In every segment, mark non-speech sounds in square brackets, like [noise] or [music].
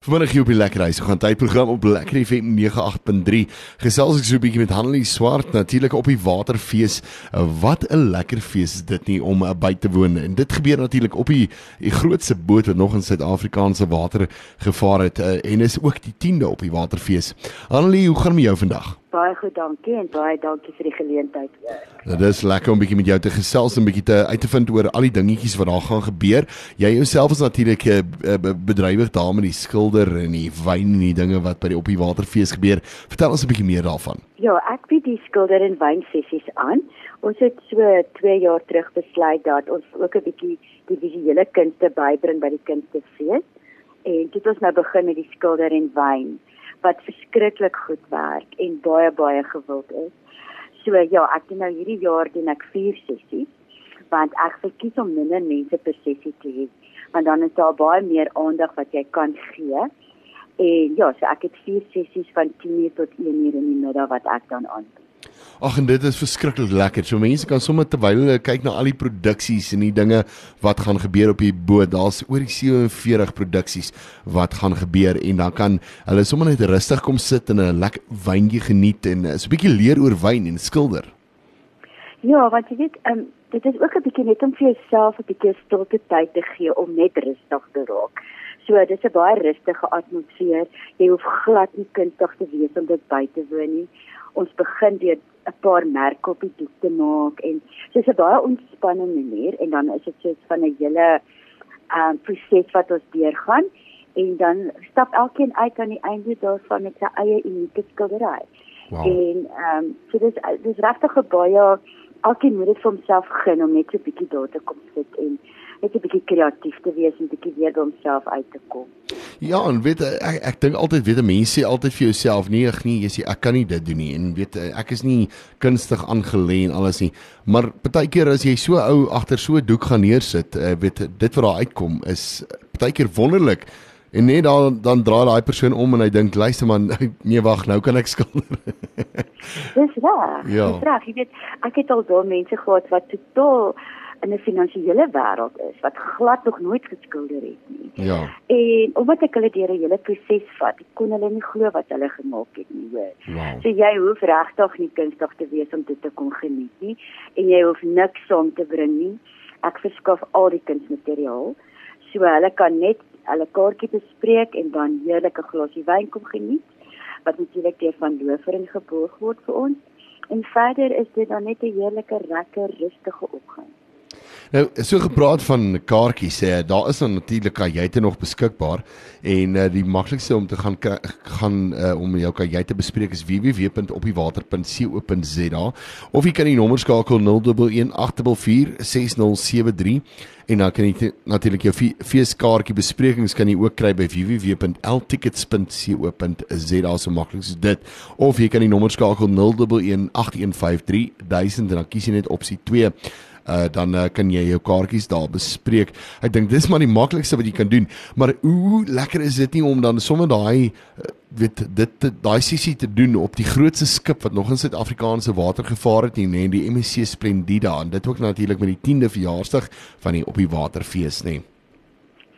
Vanmiddag hier op die Lekker Huis, gaan tydprogram op Lekker FM 98.3. Gesels ek so 'n bietjie met Hanelie Swart natuurlik op die Waterfees. Wat 'n lekker fees is dit nie om uh, by te woon. En dit gebeur natuurlik op die, die grootste boot wat nog in Suid-Afrikaanse water gevaar het uh, en is ook die 10de op die Waterfees. Hanelie, hoe gaan dit met jou vandag? Baie goed, dankie en baie dankie vir die geleentheid. Nou, dit is lekker om bietjie met jou te gesels en bietjie te uit te vind oor al die dingetjies wat daar gaan gebeur. Jy jouself is natuurlik 'n uh, bedrywig daar met die skilder en die wyn en die dinge wat by die op die waterfees gebeur. Vertel ons 'n bietjie meer daarvan. Ja, ek bied die skilder en wyn sessies aan. Ons het so 2 jaar terug besluit dat ons ook 'n bietjie die visuele kunste bybring by die kunstefees. En dit het ons nou begin met die skilder en wyn wat verskriklik goed werk en baie baie gewild is. So ja, ek doen nou hierdie jaar doen ek 4 sessies want ek verkies om minder mense per sessie te hê want dan is daar baie meer aandag wat jy kan gee. En ja, so ek het 4 sessies van 10:00 tot 1:00 in die middag wat ek dan aanbied. Ag en dit is verskriklik lekker. So mense kan sommer terwyl hulle kyk na al die produksies en die dinge wat gaan gebeur op die boot. Daar's oor die 47 produksies wat gaan gebeur en dan kan hulle sommer net rustig kom sit en 'n lekker wyntjie geniet en so 'n bietjie leer oor wyn en skilder. Ja, want jy weet, um, dit is ook 'n bietjie net om vir jouself 'n bietjie stilte tyd te gee om net rustig te raak. So dis 'n baie rustige atmosfeer. Jy hoef glad nie kunstig te wees om dit by te woon nie ons begin deur 'n paar merke op die doek te maak en dis 'n baie ontspanne manier en dan is dit soos van 'n hele ehm um, proses wat ons deurgaan en dan stap elkeen uit aan die einde daarvan met sy eie unieke skildery. Wow. En ehm um, so dis dis regtig baie elkeen moet dit vir homself gun om net so 'n bietjie daar te kom sit en net 'n bietjie kreatief te wees en bietjie weer by homself uit te kom. Ja, en weet ek ek dink altyd weet mense sê altyd vir jouself nee, ek nie, jy sê ek kan nie dit doen nie en weet ek is nie kunstig aangelê en alles nie. Maar partykeer as jy so ou agter so 'n doek gaan neersit, uh, weet dit wat daar uitkom is partykeer wonderlik. En net dan dan draai daai persoon om en hy dink luister man [laughs] nee wag nou kan ek skilder. Dis reg. Ja. Dis reg. Jy weet ek het al daai mense gehad wat totaal in 'n finansiële wêreld is wat glad nog nooit geskilder het nie. Ja. En omdat ek hulle deur 'n hele proses vat, kon hulle nie glo wat hulle gemaak het nie, hoor. Wow. So jy hoef regtig nie kunstig te wees om dit te kon geniet nie en jy hoef niks saam te bring nie. Ek verskaf al die kunsmateriaal. So hulle kan net hulle kaartjie bespreek en dan heerlike glasie wyn kom geniet wat natuurlik deur van Loofering geborg word vir ons. En verder is dit dan net 'n heerlike, lekker, rustige oggend. Nou, so gepraat van kaartjies sê daar is dan natuurlik kajuite nog beskikbaar en uh, die maklikste om te gaan gaan uh, om jou kajuite bespreek is www.opiewater.co.za of jy kan die nommer skakel 011 844 6073 en dan kan jy natuurlik jou feeskaartjie besprekings kan jy ook kry by www.ltickets.co.za so maklik so dit. Of jy kan die nommer skakel 011 8153 1000 en dan kies jy net opsie 2 uh, dan uh, kan jy jou kaartjies daar bespreek. Ek dink dis maar die maklikste wat jy kan doen. Maar hoe lekker is dit nie om dan sommer daai uh, weet dit daai sessie te doen op die grootste skip wat nog in Suid-Afrikaanse water gevaar het nie, die MSC Splendida en dit ook natuurlik met die 10de verjaarsdag van die op die waterfees nê.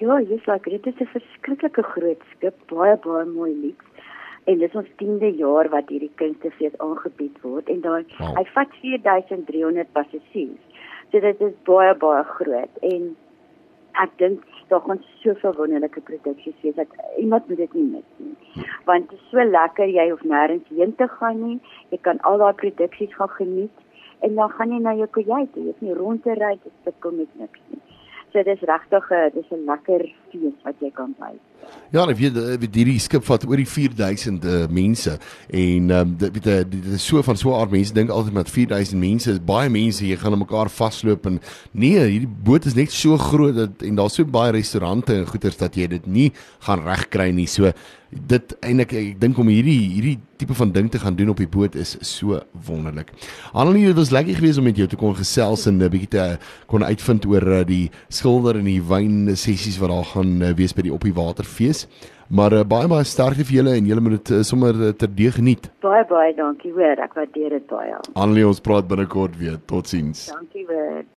Ja, jy's like dit is 'n verskriklike groot skip, baie baie mooi lief en dit is ons 10de jaar wat hierdie kunstefees aangebied word en daai wow. hy vat 4300 passasiers. So dit is baie baie groot en ek dink daar gaan soveel wonderlike produksies wees dat iemand moet dit nie mis nie. Want dit is so lekker jy hoef nêrens heen te gaan nie. Jy kan al daai produksies gaan geniet en dan gaan jy na jou kajuit, jy hoef nie rond te ry, dit kom net niks nie. So dis regtig 'n dis 'n lekker fees wat jy kan by. Ja, ek weet eh, weet hierdie skip vat oor die 4000 uh, mense en ehm um, dit weet eh, dit is so van so 'n aard mense dink altyd met 4000 mense is baie mense jy gaan mekaar vasloop en nee, hierdie boot is net so groot dat en daar's so baie restaurante en goeders dat jy dit nie gaan regkry nie. So dit eintlik ek dink om hierdie hierdie tipe van ding te gaan doen op die boot is so wonderlik. Annelie, dit was lekker geweest om met jou te kon gesels en 'n bietjie te kon uitvind oor die skilder en die wyn sessies wat daar gaan wees by die op die waterfees. Maar uh, baie baie sterkte vir julle en julle moet dit uh, sommer uh, ter deeg geniet. Baie baie dankie hoor, ek waardeer dit baie. Annelie, ons praat binnekort weer. Totsiens. Dankie hoor.